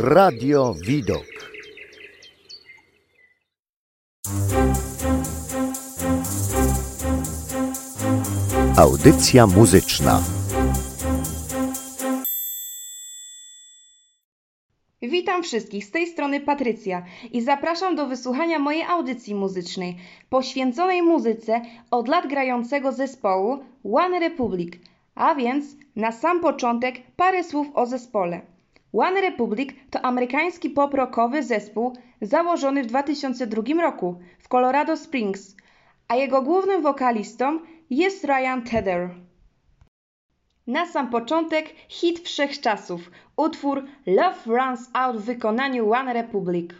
Radio Widok. Audycja muzyczna. Witam wszystkich, z tej strony Patrycja i zapraszam do wysłuchania mojej audycji muzycznej poświęconej muzyce od lat grającego zespołu One Republic. A więc na sam początek parę słów o zespole. One Republic to amerykański pop-rockowy zespół założony w 2002 roku w Colorado Springs, a jego głównym wokalistą jest Ryan Tedder. Na sam początek hit wszechczasów, utwór Love Runs Out w wykonaniu One Republic.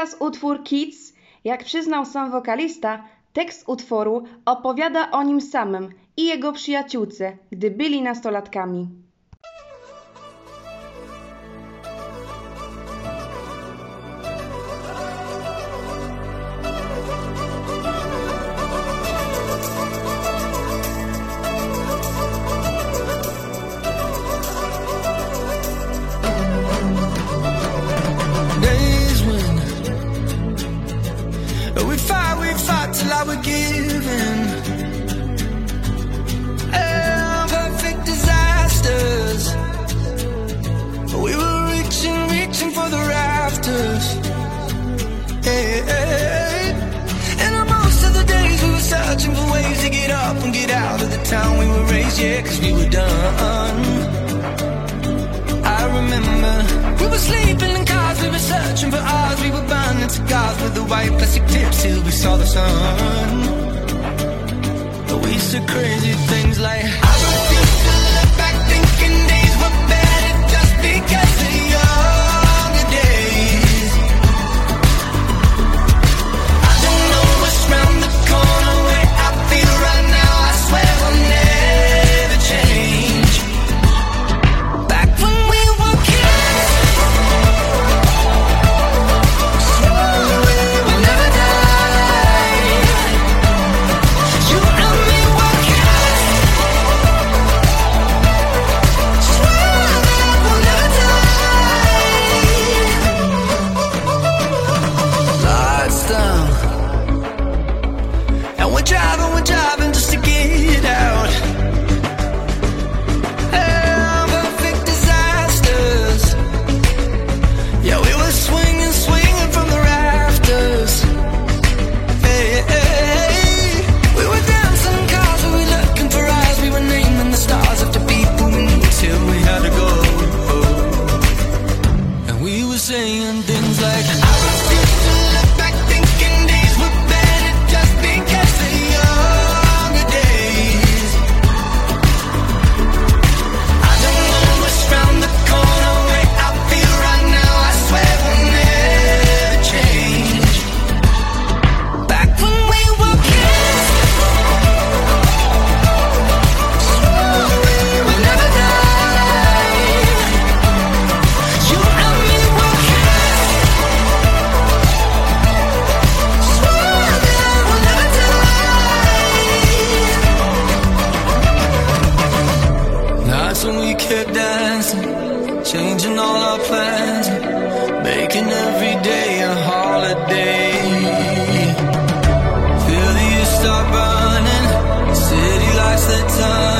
teraz utwór Kids. Jak przyznał sam wokalista, tekst utworu opowiada o nim samym i jego przyjaciółce, gdy byli nastolatkami. yeah, cause we were done. I remember we were sleeping in cars, we were searching for ours. We were burning cigars with the white plastic tips till we saw the sun. But we said crazy things like, I don't feel. times we kept dancing, changing all our plans, making every day a holiday. Feel the start burning, city lights that time.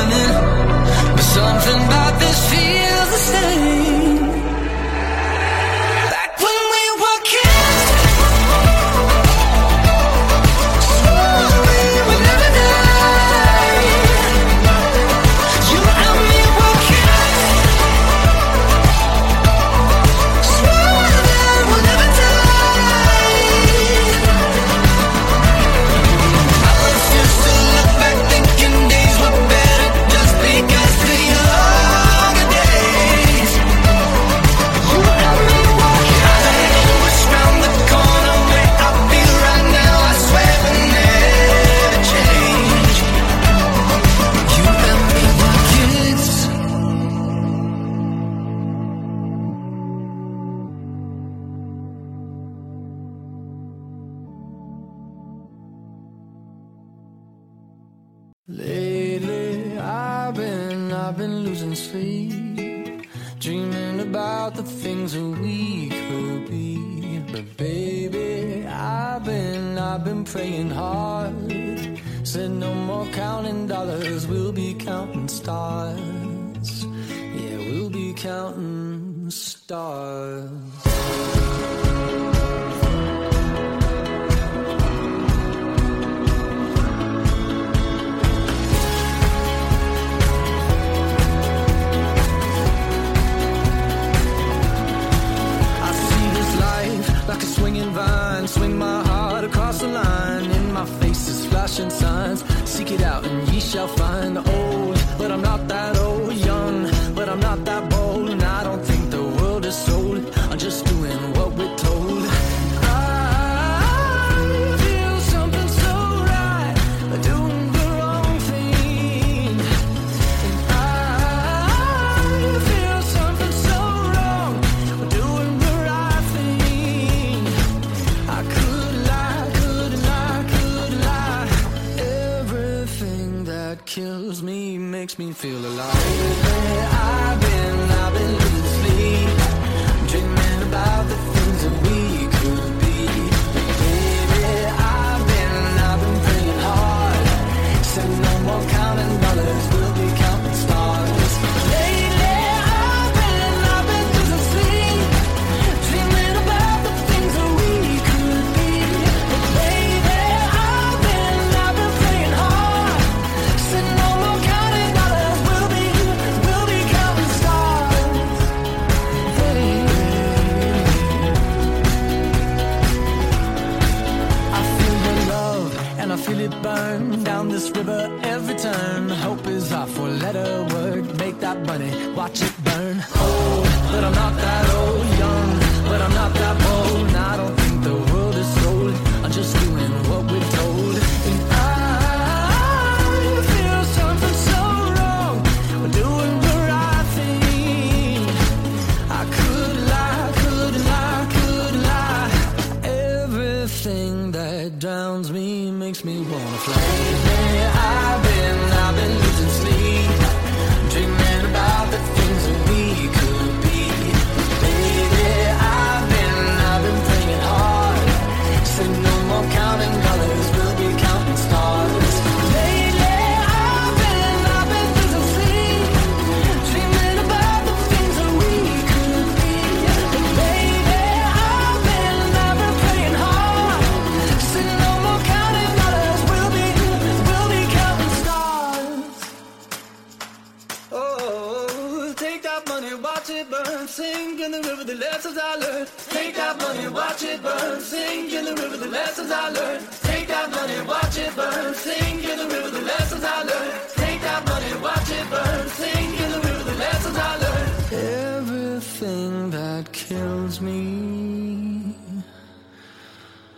the river, the lessons I learned. Take that money and watch it burn. Sink in the river, the lessons I learned. Take that money and watch it burn. Sink in the river, the lessons I learned. Take that money and watch it burn. Sink in the river, the lessons I learned. Everything that kills me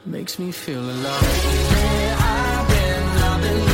makes me feel alive. Yeah, I've been, I've been.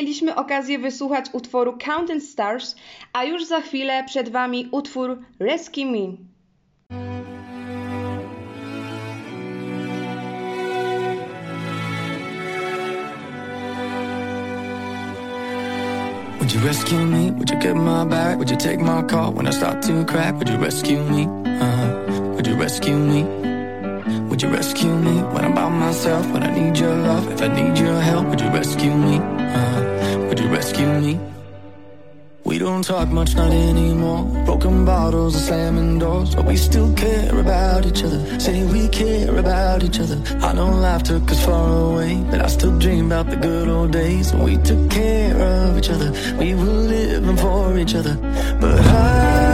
mieliśmy okazję wysłuchać utworu Counting Stars, a już za chwilę przed Wami utwór Rescue Me. Would you rescue me? Would you get my back? Would you take my call when I start to crack? Would you rescue me? Uh -huh. Would you rescue me? Would you rescue me when I'm by myself? When I need your love, if I need your help, would you rescue me? Uh, would you rescue me? We don't talk much, not anymore. Broken bottles and slamming doors, but we still care about each other. Say we care about each other. I know life took us far away, but I still dream about the good old days when we took care of each other. We were living for each other, but I.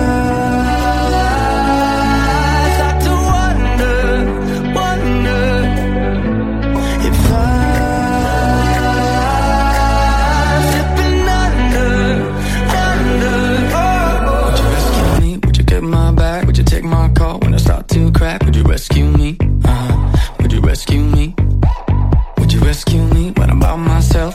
Would you rescue me? Uh, Would you rescue me? Would you rescue me when I'm by myself?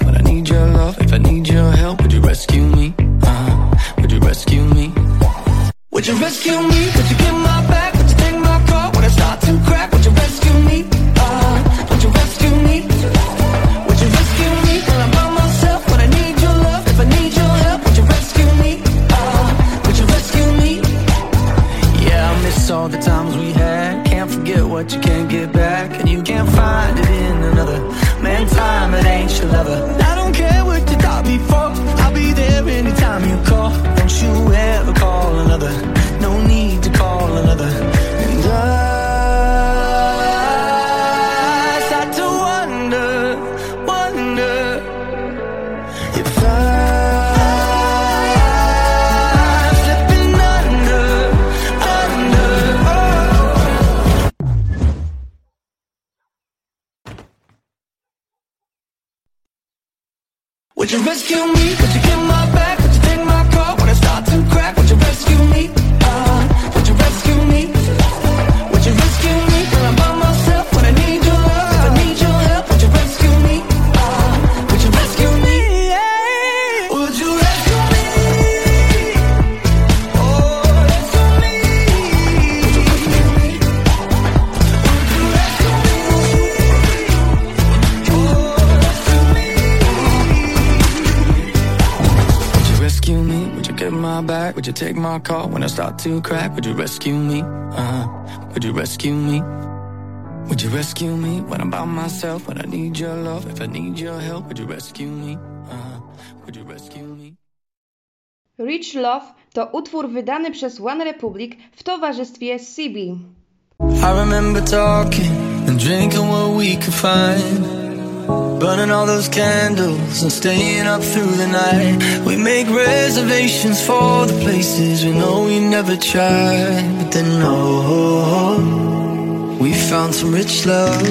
rescue me, but you give me You take my call when I start to crack? Would you rescue me? Uh, would you rescue me? Would you rescue me when I'm by myself? When I need your love, if I need your help, would you rescue me? Uh, would you rescue me? Rich Love to utwór wydany przez One Republic w towarzystwie CB. I remember talking and drinking what we could find. Burning all those candles and staying up through the night. We make reservations for the places we know we never tried. But then, oh, we found some rich love.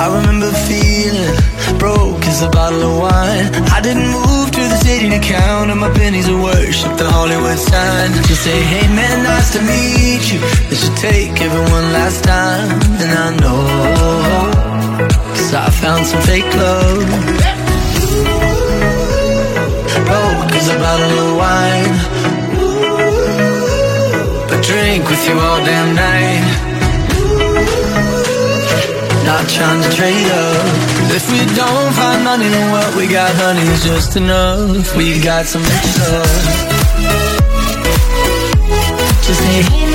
I remember feeling broke as a bottle of wine. I didn't move to the city to count on my pennies of worship the Hollywood sign. Just say, hey man, nice to meet you. This should take everyone last time. And I know, cause I found some fake love. Oh, Broke as a bottle of wine. But drink with you all damn night not trying to trade up. If we don't find money, then what we got, honey, is just enough. We got some rich love. Just say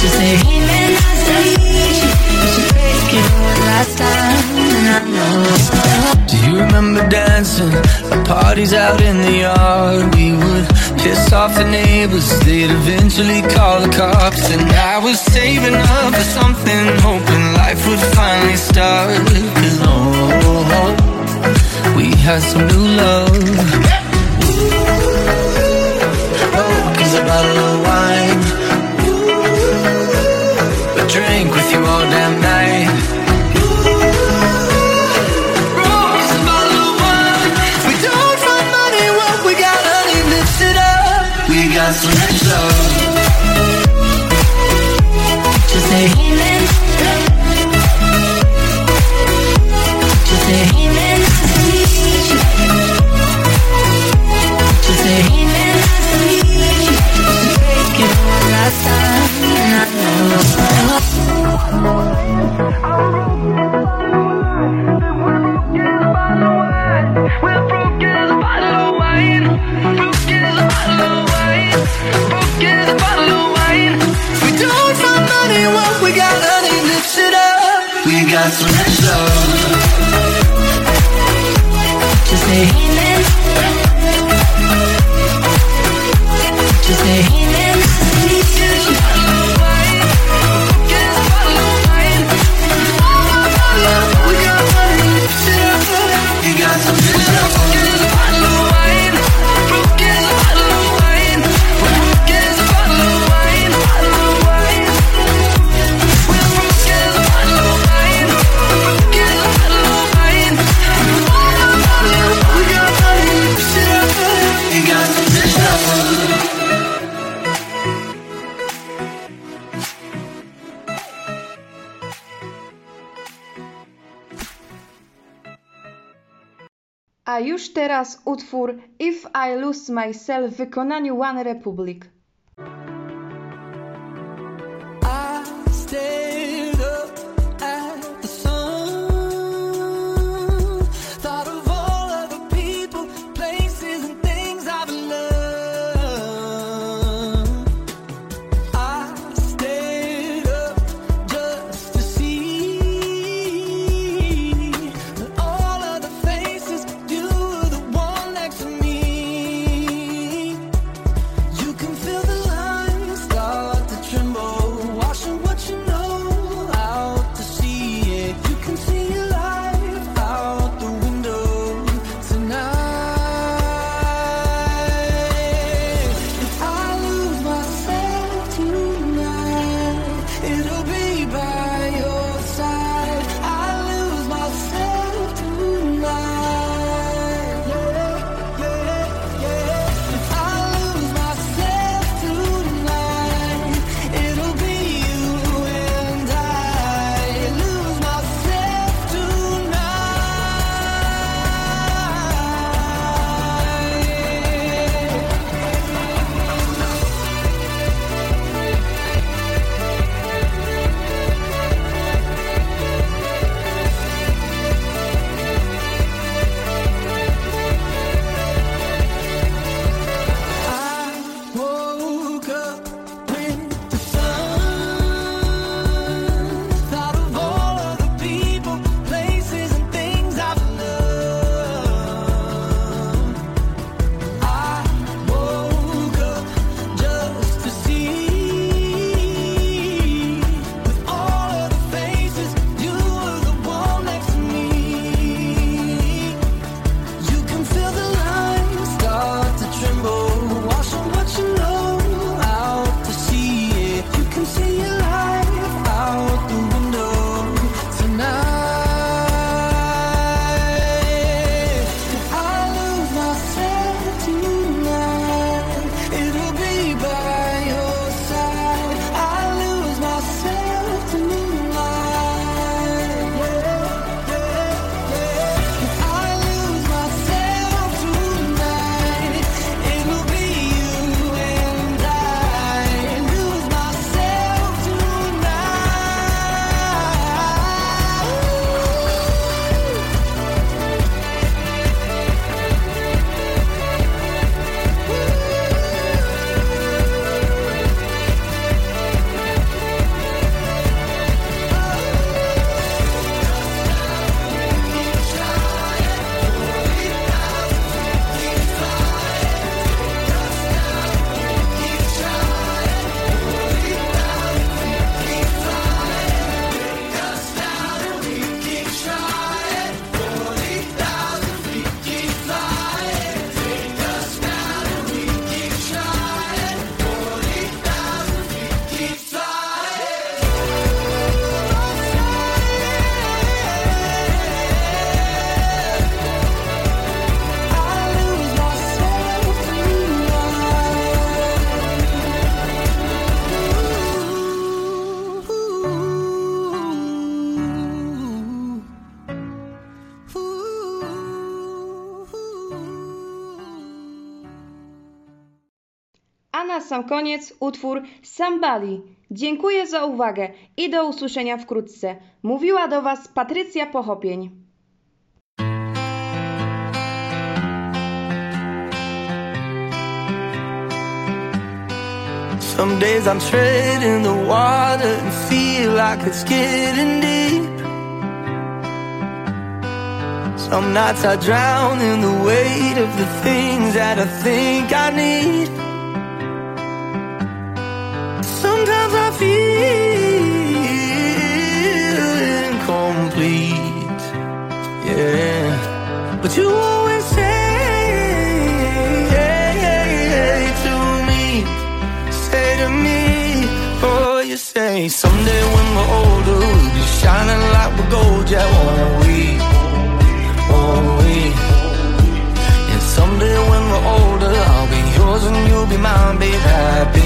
Just say amen. Last time, and I know. Do you remember dancing at parties out in the yard? We would piss off the neighbors, they'd eventually call the cops. And I was saving up for something, hoping life would finally start. Oh, we had some new love. Drink with you all damn night. We don't find money, what we got, honey, mix it up. We got some. Just say got, some love. Just say amen. A już teraz utwór If I Lose Myself w wykonaniu One Republic. koniec utwór Somebody. Dziękuję za uwagę i do usłyszenia wkrótce. Mówiła do Was Patrycja Pochopień. Some days I'm treading the water and feel like it's getting deep. Some nights I drown in the weight of the things that I think I need. Shining like we're gold, yeah, won't we? Won't we? And someday when we're older, I'll be yours and you'll be mine, babe. Happy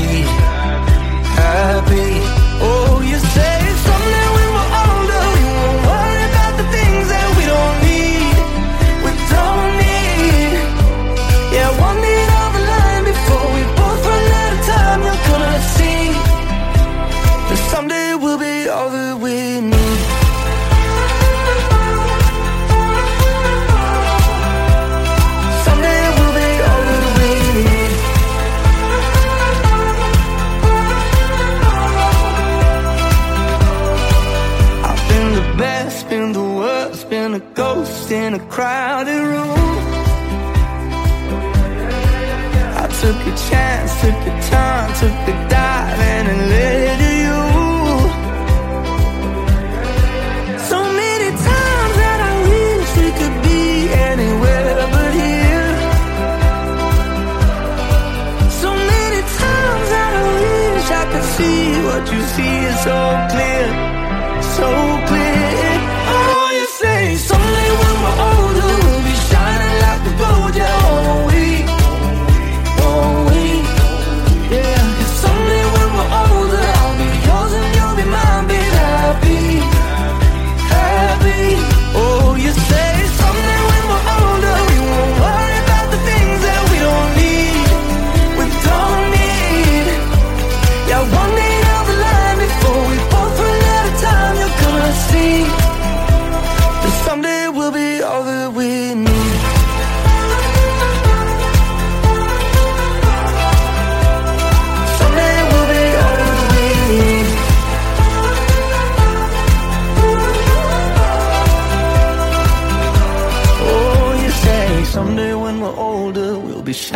so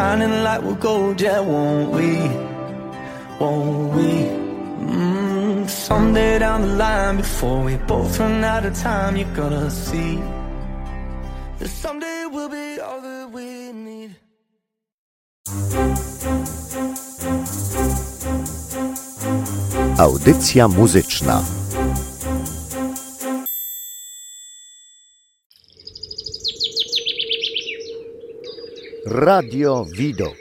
shining light will go, gold, yeah, won't we? Won't we? Mm, someday down the line, before we both run out of time, you're gonna see that someday we'll be all that we need. Audycja muzyczna Radio Vido.